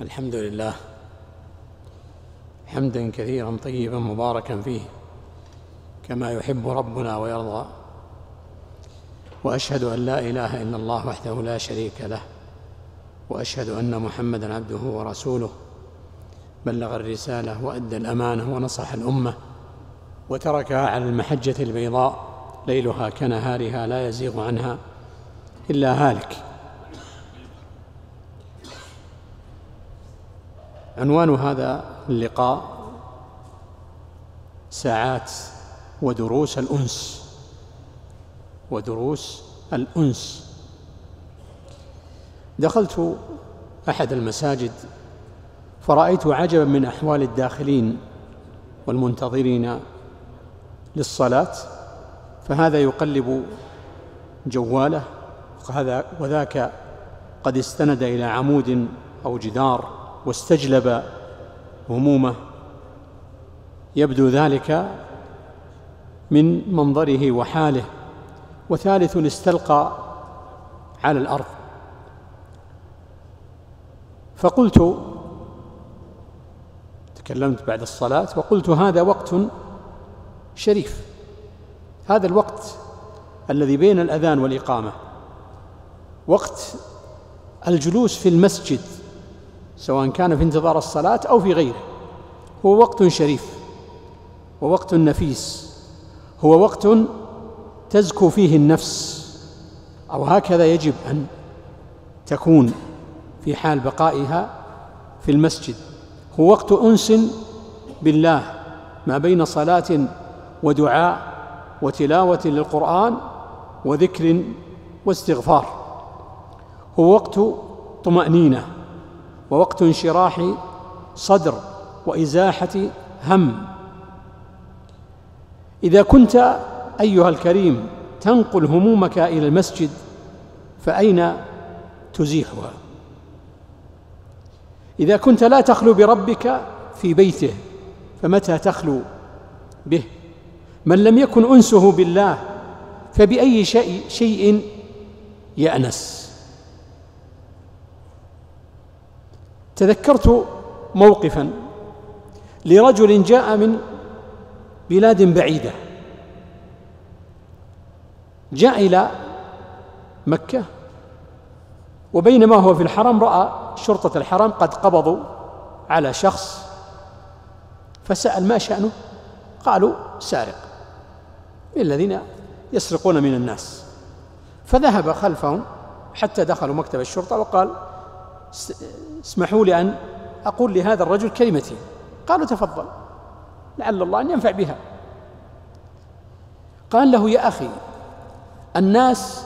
الحمد لله. حمدا كثيرا طيبا مباركا فيه كما يحب ربنا ويرضى. وأشهد أن لا إله إلا الله وحده لا شريك له. وأشهد أن محمدا عبده ورسوله. بلغ الرسالة وأدى الأمانة ونصح الأمة. وتركها على المحجة البيضاء ليلها كنهارها لا يزيغ عنها إلا هالك. عنوان هذا اللقاء ساعات ودروس الأنس ودروس الأنس. دخلت أحد المساجد فرأيت عجبا من أحوال الداخلين والمنتظرين للصلاة فهذا يقلب جواله وذاك قد استند إلى عمود أو جدار. واستجلب همومه. يبدو ذلك من منظره وحاله. وثالث استلقى على الأرض. فقلت تكلمت بعد الصلاة وقلت هذا وقت شريف. هذا الوقت الذي بين الأذان والإقامة. وقت الجلوس في المسجد. سواء كان في انتظار الصلاة أو في غيره. هو وقت شريف ووقت نفيس هو وقت تزكو فيه النفس أو هكذا يجب أن تكون في حال بقائها في المسجد. هو وقت أنس بالله ما بين صلاة ودعاء وتلاوة للقرآن وذكر واستغفار. هو وقت طمأنينة. ووقت انشراح صدر وإزاحة هم. إذا كنت أيها الكريم تنقل همومك إلى المسجد فأين تزيحها؟ إذا كنت لا تخلو بربك في بيته فمتى تخلو به؟ من لم يكن أنسه بالله فبأي شيء, يأنس؟ تذكرت موقفا لرجل جاء من بلاد بعيدة جاء إلى مكة وبينما هو في الحرم رأى شرطة الحرم قد قبضوا على شخص فسأل ما شأنه؟ قالوا سارق الذين يسرقون من الناس. فذهب خلفهم حتى دخلوا مكتب الشرطة وقال اسمحوا لي أن أقول لهذا الرجل كلمتين. قالوا تفضل. لعل الله أن ينفع بها. قال له يا أخي الناس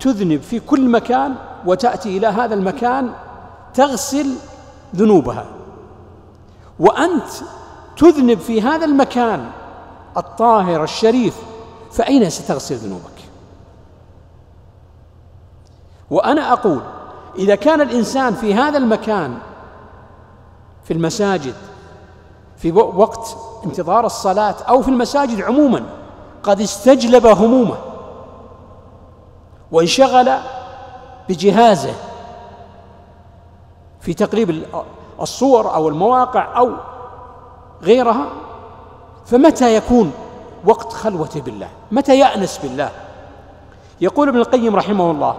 تذنب في كل مكان وتأتي إلى هذا المكان تغسل ذنوبها. وأنت تذنب في هذا المكان الطاهر الشريف فأين ستغسل ذنوبك؟ وأنا أقول إذا كان الإنسان في هذا المكان في المساجد في وقت انتظار الصلاة أو في المساجد عموما قد استجلب همومه وانشغل بجهازه في تقريب الصور أو المواقع أو غيرها فمتى يكون وقت خلوته بالله؟ متى يأنس بالله؟ يقول ابن القيم رحمه الله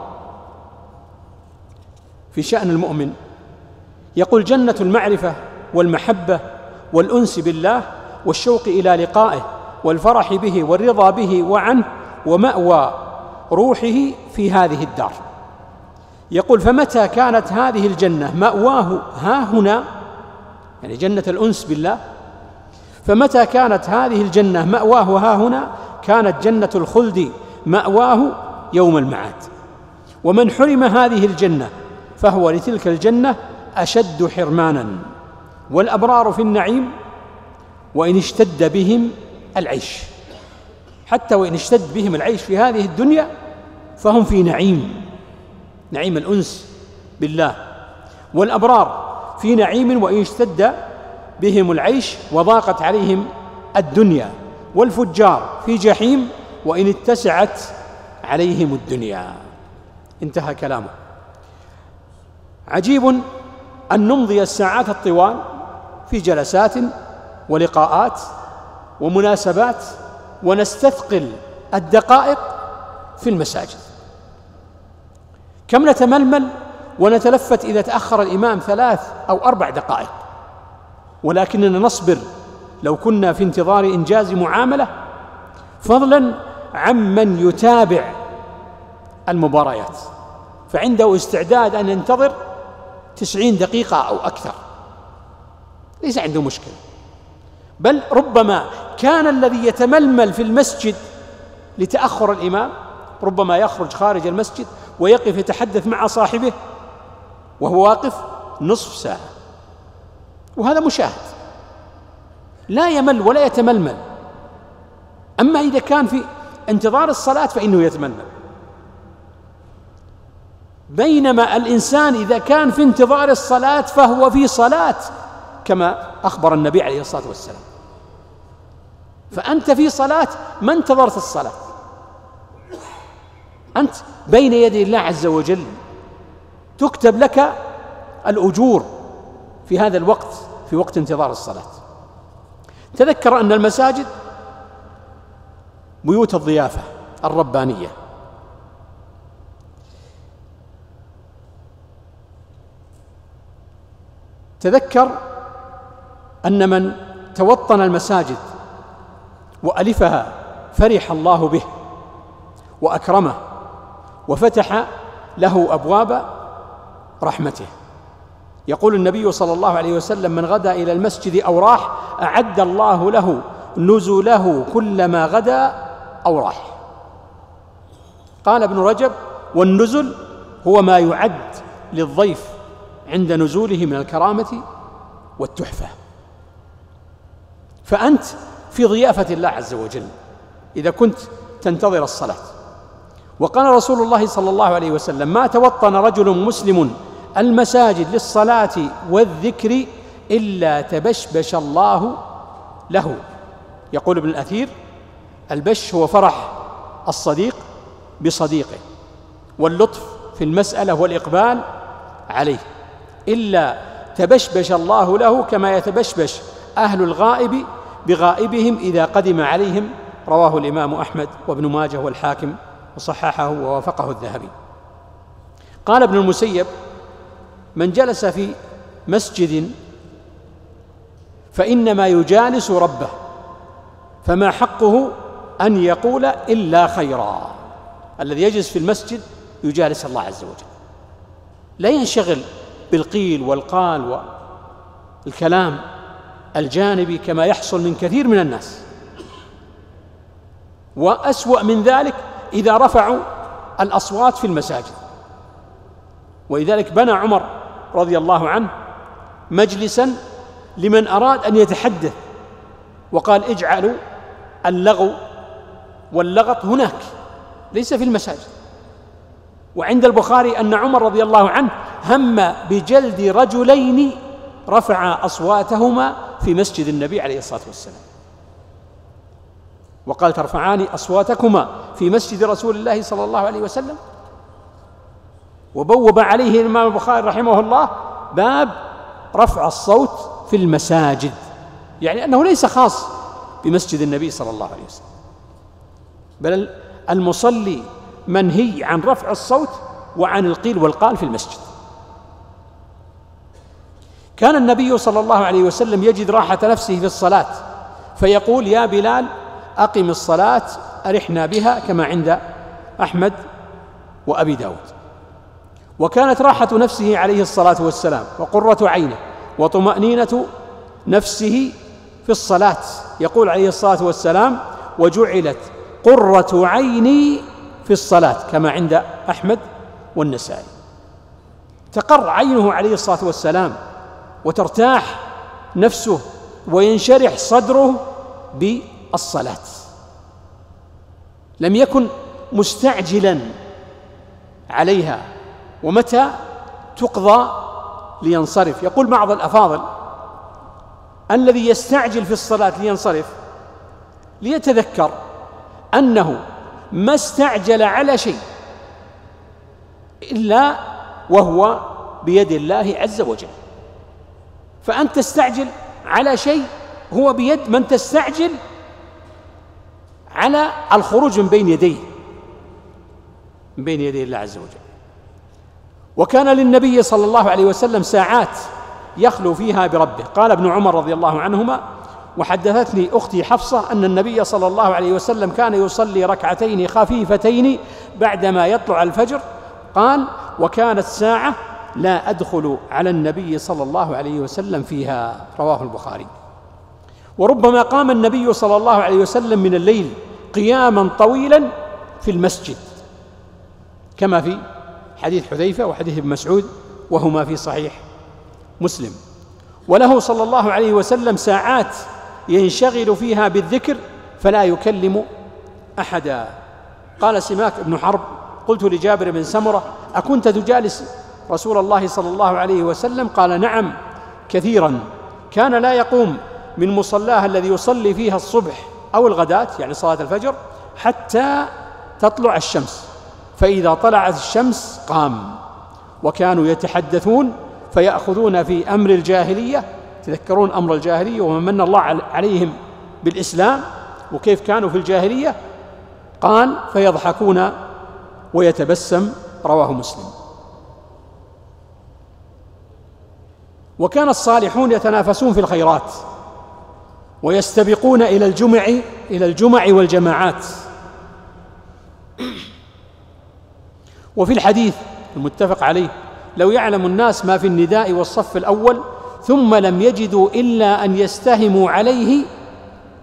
في شأن المؤمن. يقول جنة المعرفة والمحبة والأنس بالله والشوق إلى لقائه والفرح به والرضا به وعنه ومأوى روحه في هذه الدار. يقول فمتى كانت هذه الجنة مأواه ها هنا؟ يعني جنة الأنس بالله. فمتى كانت هذه الجنة مأواه ها هنا؟ كانت جنة الخلد مأواه يوم المعاد. ومن حرم هذه الجنة فهو لتلك الجنة أشد حرمانا والأبرار في النعيم وإن اشتد بهم العيش. حتى وإن اشتد بهم العيش في هذه الدنيا فهم في نعيم نعيم الأنس بالله. والأبرار في نعيم وإن اشتد بهم العيش وضاقت عليهم الدنيا. والفجار في جحيم وإن اتسعت عليهم الدنيا. انتهى كلامه. عجيب أن نمضي الساعات الطوال في جلسات ولقاءات ومناسبات ونستثقل الدقائق في المساجد. كم نتململ ونتلفت إذا تأخر الإمام ثلاث أو أربع دقائق. ولكننا نصبر لو كنا في انتظار إنجاز معاملة فضلا عمن يتابع المباريات. فعنده استعداد أن ينتظر تسعين دقيقة أو أكثر. ليس عنده مشكلة. بل ربما كان الذي يتململ في المسجد لتأخر الإمام ربما يخرج خارج المسجد ويقف يتحدث مع صاحبه وهو واقف نصف ساعة. وهذا مشاهد. لا يمل ولا يتململ. أما إذا كان في انتظار الصلاة فإنه يتململ. بينما الإنسان إذا كان في انتظار الصلاة فهو في صلاة كما أخبر النبي عليه الصلاة والسلام. فأنت في صلاة ما انتظرت الصلاة؟ أنت بين يدي الله عز وجل تكتب لك الأجور في هذا الوقت في وقت انتظار الصلاة. تذكر أن المساجد بيوت الضيافة الربانية. تذكر أن من توطن المساجد وألفها فرح الله به وأكرمه وفتح له أبواب رحمته. يقول النبي صلى الله عليه وسلم من غدا إلى المسجد أو راح أعد الله له نزله كلما غدا أو راح قال ابن رجب والنزل هو ما يعد للضيف عند نزوله من الكرامة والتحفة. فأنت في ضيافة الله عز وجل إذا كنت تنتظر الصلاة. وقال رسول الله صلى الله عليه وسلم ما توطن رجل مسلم المساجد للصلاة والذكر إلا تبشبش الله له. يقول ابن الأثير البش هو فرح الصديق بصديقه واللطف في المسألة والإقبال عليه. إلا تبشبش الله له كما يتبشبش أهل الغائب بغائبهم إذا قدم عليهم رواه الإمام أحمد وابن ماجه والحاكم وصححه ووافقه الذهبي. قال ابن المسيب من جلس في مسجد فإنما يجالس ربه فما حقه أن يقول إلا خيرا. الذي يجلس في المسجد يجالس الله عز وجل. لا ينشغل بالقيل والقال والكلام الجانبي كما يحصل من كثير من الناس. وأسوأ من ذلك إذا رفعوا الأصوات في المساجد. ولذلك بنى عمر رضي الله عنه مجلسا لمن أراد أن يتحدث وقال اجعلوا اللغو واللغط هناك ليس في المساجد. وعند البخاري أن عمر رضي الله عنه هم بجلد رجلين رفع أصواتهما في مسجد النبي عليه الصلاة والسلام. وقال ترفعان أصواتكما في مسجد رسول الله صلى الله عليه وسلم. وبوب عليه الإمام البخاري رحمه الله باب رفع الصوت في المساجد يعني أنه ليس خاص بمسجد النبي صلى الله عليه وسلم. بل المصلي منهي عن رفع الصوت وعن القيل والقال في المسجد. كان النبي صلى الله عليه وسلم يجد راحة نفسه في الصلاة فيقول يا بلال أقم الصلاة أرحنا بها كما عند أحمد وأبي داود. وكانت راحة نفسه عليه الصلاة والسلام وقرة عينه وطمأنينة نفسه في الصلاة. يقول عليه الصلاة والسلام وجعلت قرة عيني في الصلاة كما عند أحمد والنسائي. تقر عينه عليه الصلاة والسلام. وترتاح نفسه وينشرح صدره بالصلاة. لم يكن مستعجلا عليها ومتى تقضى لينصرف؟ يقول بعض الأفاضل الذي يستعجل في الصلاة لينصرف ليتذكر أنه ما استعجل على شيء إلا وهو بيد الله عز وجل. فأنت تستعجل على شيء هو بيد من تستعجل على الخروج من بين يديه من بين يدي الله عز وجل. وكان للنبي صلى الله عليه وسلم ساعات يخلو فيها بربه. قال ابن عمر رضي الله عنهما وحدثتني أختي حفصة أن النبي صلى الله عليه وسلم كان يصلي ركعتين خفيفتين بعدما يطلع الفجر. قال وكانت ساعة لا أدخل على النبي صلى الله عليه وسلم فيها. رواه البخاري. وربما قام النبي صلى الله عليه وسلم من الليل قياما طويلا في المسجد كما في حديث حذيفة وحديث ابن مسعود وهما في صحيح مسلم. وله صلى الله عليه وسلم ساعات ينشغل فيها بالذكر فلا يكلم أحدا. قال سماك بن حرب قلت لجابر بن سمرة أكنت تجالس رسول الله صلى الله عليه وسلم قال نعم كثيرا. كان لا يقوم من مصلاه الذي يصلي فيها الصبح أو الغداة يعني صلاة الفجر حتى تطلع الشمس. فإذا طلعت الشمس قام. وكانوا يتحدثون فيأخذون في أمر الجاهلية تذكرون أمر الجاهلية ومن من الله عليهم بالإسلام وكيف كانوا في الجاهلية؟ قال فيضحكون ويتبسم رواه مسلم. وكان الصالحون يتنافسون في الخيرات ويستبقون إلى الجمع إلى الجمع والجماعات. وفي الحديث المتفق عليه لو يعلم الناس ما في النداء والصف الأول ثم لم يجدوا إلا أن يستهموا عليه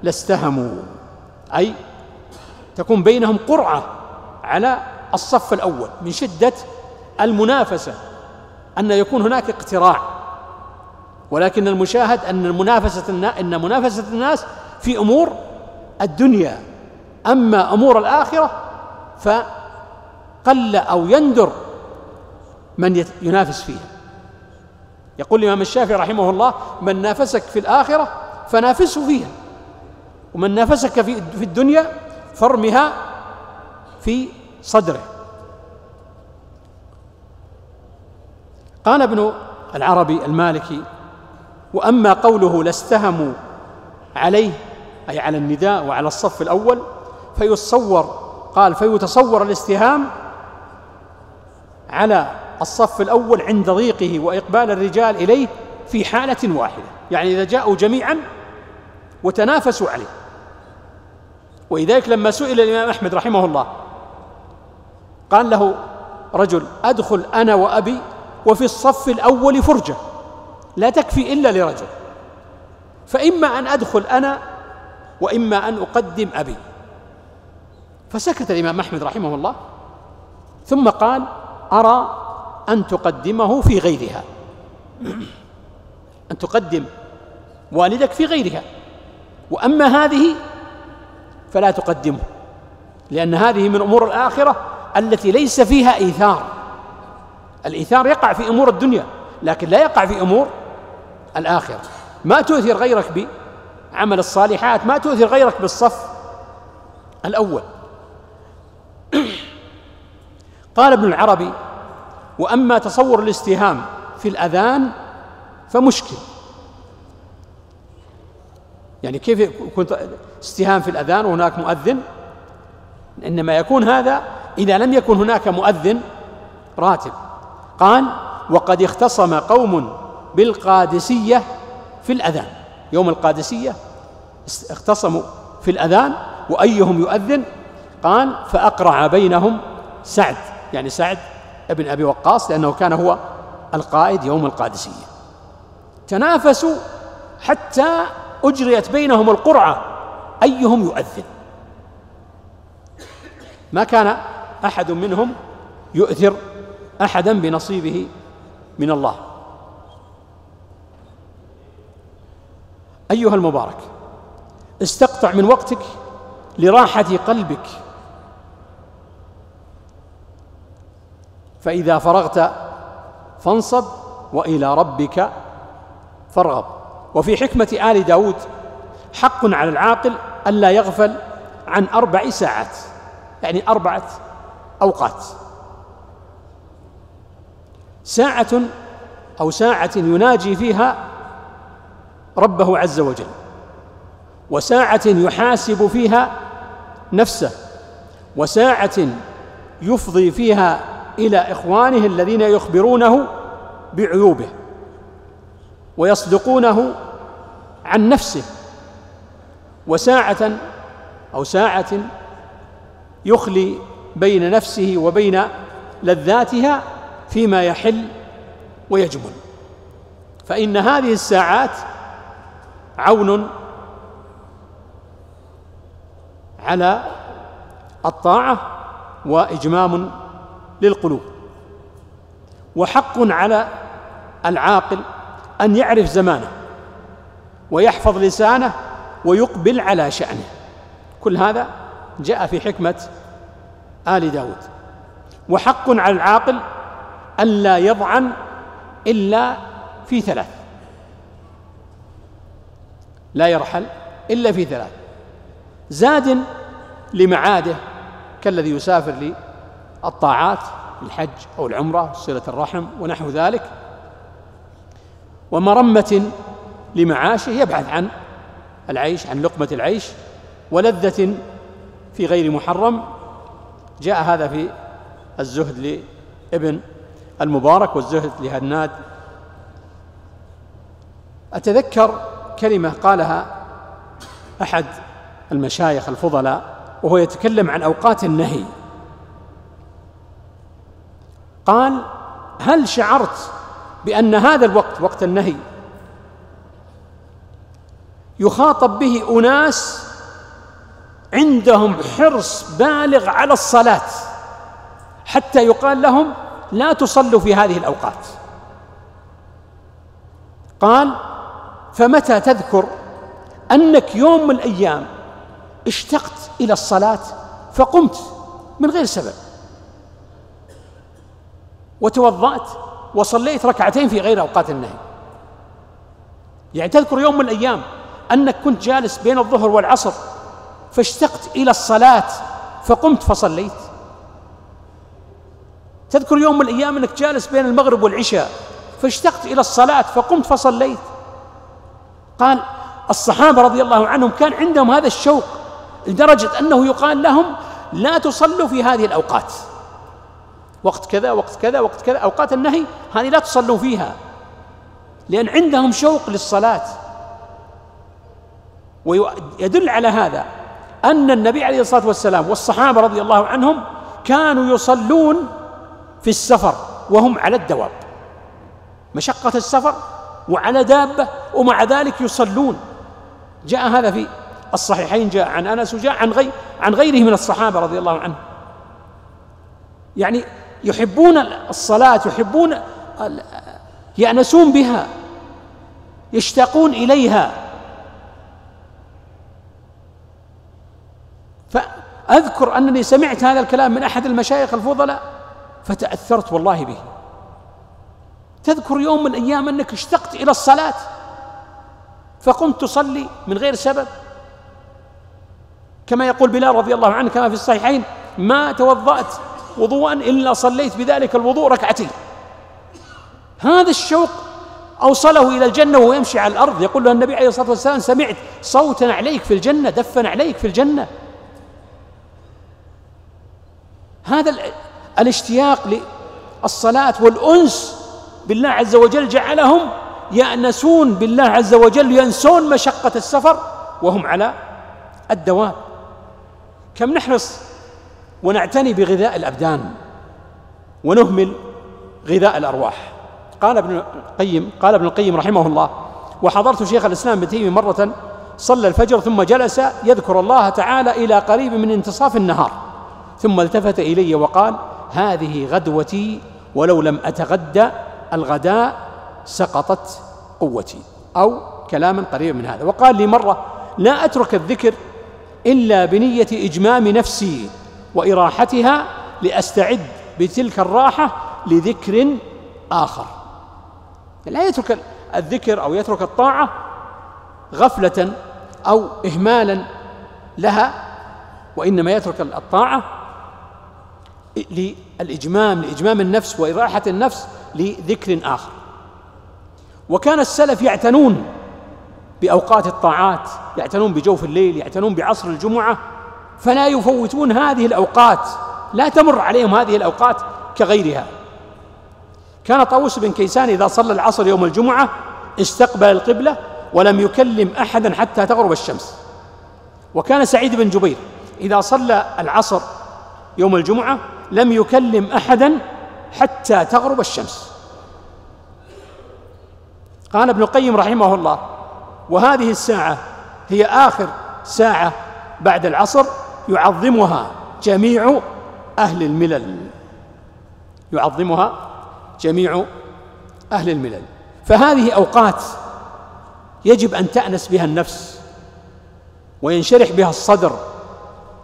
لاستهموا. أي تكون بينهم قرعة على الصف الأول من شدة المنافسة أن يكون هناك اقتراع. ولكن المشاهد أن المنافسه إن منافسة الناس في أمور الدنيا. أما أمور الآخرة فقل أو يندر من ينافس فيها. يقول الإمام الشافعي رحمه الله من نافسك في الآخرة فنافسه فيها ومن نافسك في الدنيا فارمها في صدره. قال ابن العربي المالكي وأما قوله لاستهموا عليه أي على النداء وعلى الصف الأول فيتصور قال فيتصور الاستهام على الصف الأول عند ضيقه وإقبال الرجال إليه في حالة واحدة. يعني إذا جاءوا جميعا وتنافسوا عليه. ولذلك لما سئل الإمام أحمد رحمه الله قال له رجل أدخل أنا وأبي وفي الصف الأول فرجة. لا تكفي إلا لرجل. فإما أن أدخل أنا وإما أن أقدم أبي. فسكت الإمام أحمد رحمه الله. ثم قال أرى أن تقدمه في غيرها. أن تقدم والدك في غيرها. وأما هذه فلا تقدمه لأن هذه من أمور الآخرة التي ليس فيها إيثار. الإيثار يقع في أمور الدنيا لكن لا يقع في أمور الآخرة. ما تؤثر غيرك بعمل الصالحات ما تؤثر غيرك بالصف الأول. قال ابن العربي وأما تصور الاستهام في الأذان فمشكل. يعني كيف يكون استهام في الأذان وهناك مؤذن؟ إنما يكون هذا إذا لم يكن هناك مؤذن راتب. قال وقد اختصم قوم بالقادسية في الأذان. يوم القادسية اختصموا في الأذان وأيهم يؤذن؟ قال فأقرع بينهم سعد. يعني سعد ابن أبي وقاص لأنه كان هو القائد يوم القادسية. تنافسوا حتى أجريت بينهم القرعة. أيهم يؤذن؟ ما كان أحد منهم يؤثر أحدا بنصيبه من الله. أيها المبارك استقطع من وقتك لراحة قلبك. فإذا فرغت فانصب وإلى ربك فارغب. وفي حكمة آل داود حق على العاقل ألا يغفل عن أربع ساعات يعني أربعة أوقات. ساعة أو ساعة يناجي فيها ربه عز وجل. وساعة يحاسب فيها نفسه وساعة يفضي فيها إلى إخوانه الذين يخبرونه بعيوبه ويصدقونه عن نفسه. وساعة أو ساعة يخلي بين نفسه وبين لذاتها فيما يحل ويجمل. فإن هذه الساعات عون على الطاعة وإجمام للقلوب. وحق على العاقل أن يعرف زمانه ويحفظ لسانه ويقبل على شأنه. كل هذا جاء في حكمة آل داود. وحق على العاقل ألا يضعن إلا في ثلاث. لا يرحل إلا في ثلاث. زاد لمعاده كالذي يسافر للطاعات الحج أو العمرة صلة الرحم ونحو ذلك. ومرمة لمعاشه يبحث عن العيش عن لقمة العيش. ولذة في غير محرم جاء هذا في الزهد لابن المبارك والزهد لهناد. أتذكر كلمة قالها أحد المشايخ الفضلاء وهو يتكلم عن أوقات النهي. قال هل شعرت بأن هذا الوقت وقت النهي؟ يخاطب به أناس عندهم حرص بالغ على الصلاة حتى يقال لهم لا تصلوا في هذه الأوقات. قال فمتى تذكر أنك يوم من الأيام اشتقت إلى الصلاة فقمت من غير سبب؟ وتوضأت وصليت ركعتين في غير أوقات النهي. يعني تذكر يوم من الأيام أنك كنت جالس بين الظهر والعصر فاشتقت إلى الصلاة فقمت فصليت. تذكر يوم من الأيام أنك جالس بين المغرب والعشاء فاشتقت إلى الصلاة فقمت فصليت. قال الصحابة رضي الله عنهم كان عندهم هذا الشوق لدرجة أنه يقال لهم لا تصلوا في هذه الأوقات. وقت كذا وقت كذا وقت كذا أوقات النهي هذه لا تصلوا فيها. لأن عندهم شوق للصلاة. ويدل على هذا أن النبي عليه الصلاة والسلام والصحابة رضي الله عنهم كانوا يصلون في السفر وهم على الدواب. مشقة السفر وعلى دابة ومع ذلك يصلون. جاء هذا في الصحيحين جاء عن أنس وجاء عن غير عن غيره من الصحابة رضي الله عنهم. يعني يحبون الصلاة يحبون يأنسون بها يشتاقون إليها. فأذكر أنني سمعت هذا الكلام من أحد المشايخ الفضلاء فتأثرت والله به. تذكر يوم من الأيام أنك اشتقت إلى الصلاة. فقمت تصلي من غير سبب. كما يقول بلال رضي الله عنه كما في الصحيحين ما توضأت وضوءا إلا صليت بذلك الوضوء ركعتين. هذا الشوق أوصله إلى الجنة وهو يمشي على الأرض. يقول له النبي عليه الصلاة والسلام سمعت صوتا عليك في الجنة دفا عليك في الجنة. هذا الاشتياق للصلاة والأنس بالله عز وجل جعلهم يأنسون بالله عز وجل ينسون مشقة السفر وهم على الدوام. كم نحرص ونعتني بغذاء الأبدان ونهمل غذاء الأرواح. قال ابن القيم قال ابن القيم رحمه الله وحضرت شيخ الإسلام ابن تيمية مرة صلى الفجر ثم جلس يذكر الله تعالى إلى قريب من انتصاف النهار ثم التفت إلي وقال هذه غدوتي ولو لم أتغدى الغداء سقطت قوتي أو كلاما قريبا من هذا. وقال لي مرة لا أترك الذكر إلا بنية إجمام نفسي وإراحتها لأستعد بتلك الراحة لذكر آخر. لا يترك الذكر أو يترك الطاعة غفلة أو إهمالا لها وإنما يترك الطاعة للإجمام لإجمام النفس وإراحة النفس لذكر آخر. وكان السلف يعتنون بأوقات الطاعات يعتنون بجوف الليل يعتنون بعصر الجمعة فلا يفوتون هذه الأوقات لا تمر عليهم هذه الأوقات كغيرها. كان طاووس بن كيسان إذا صلى العصر يوم الجمعة استقبل القبلة ولم يكلم أحدا حتى تغرب الشمس. وكان سعيد بن جبير إذا صلى العصر يوم الجمعة لم يكلم أحدا حتى تغرب الشمس. قال ابن القيم رحمه الله وهذه الساعة هي آخر ساعة بعد العصر يعظمها جميع أهل الملل. يعظمها جميع أهل الملل. فهذه أوقات يجب أن تأنس بها النفس وينشرح بها الصدر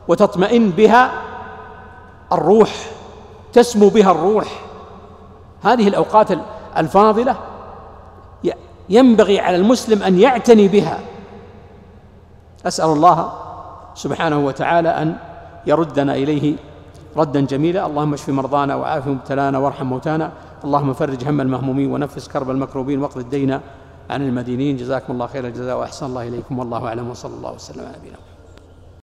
وتطمئن بها الروح تسمو بها الروح. هذه الأوقات الفاضلة ينبغي على المسلم أن يعتني بها. أسأل الله سبحانه وتعالى أن يردنا إليه ردا جميلا. اللهم اشف مرضانا وعاف مبتلانا وارحم موتانا. اللهم فرج هم المهمومين ونفس كرب المكروبين واقض الدين عن المدينين. جزاكم الله خير الجزاء وأحسن الله إليكم والله أعلم. وصلى الله وسلم على نبينا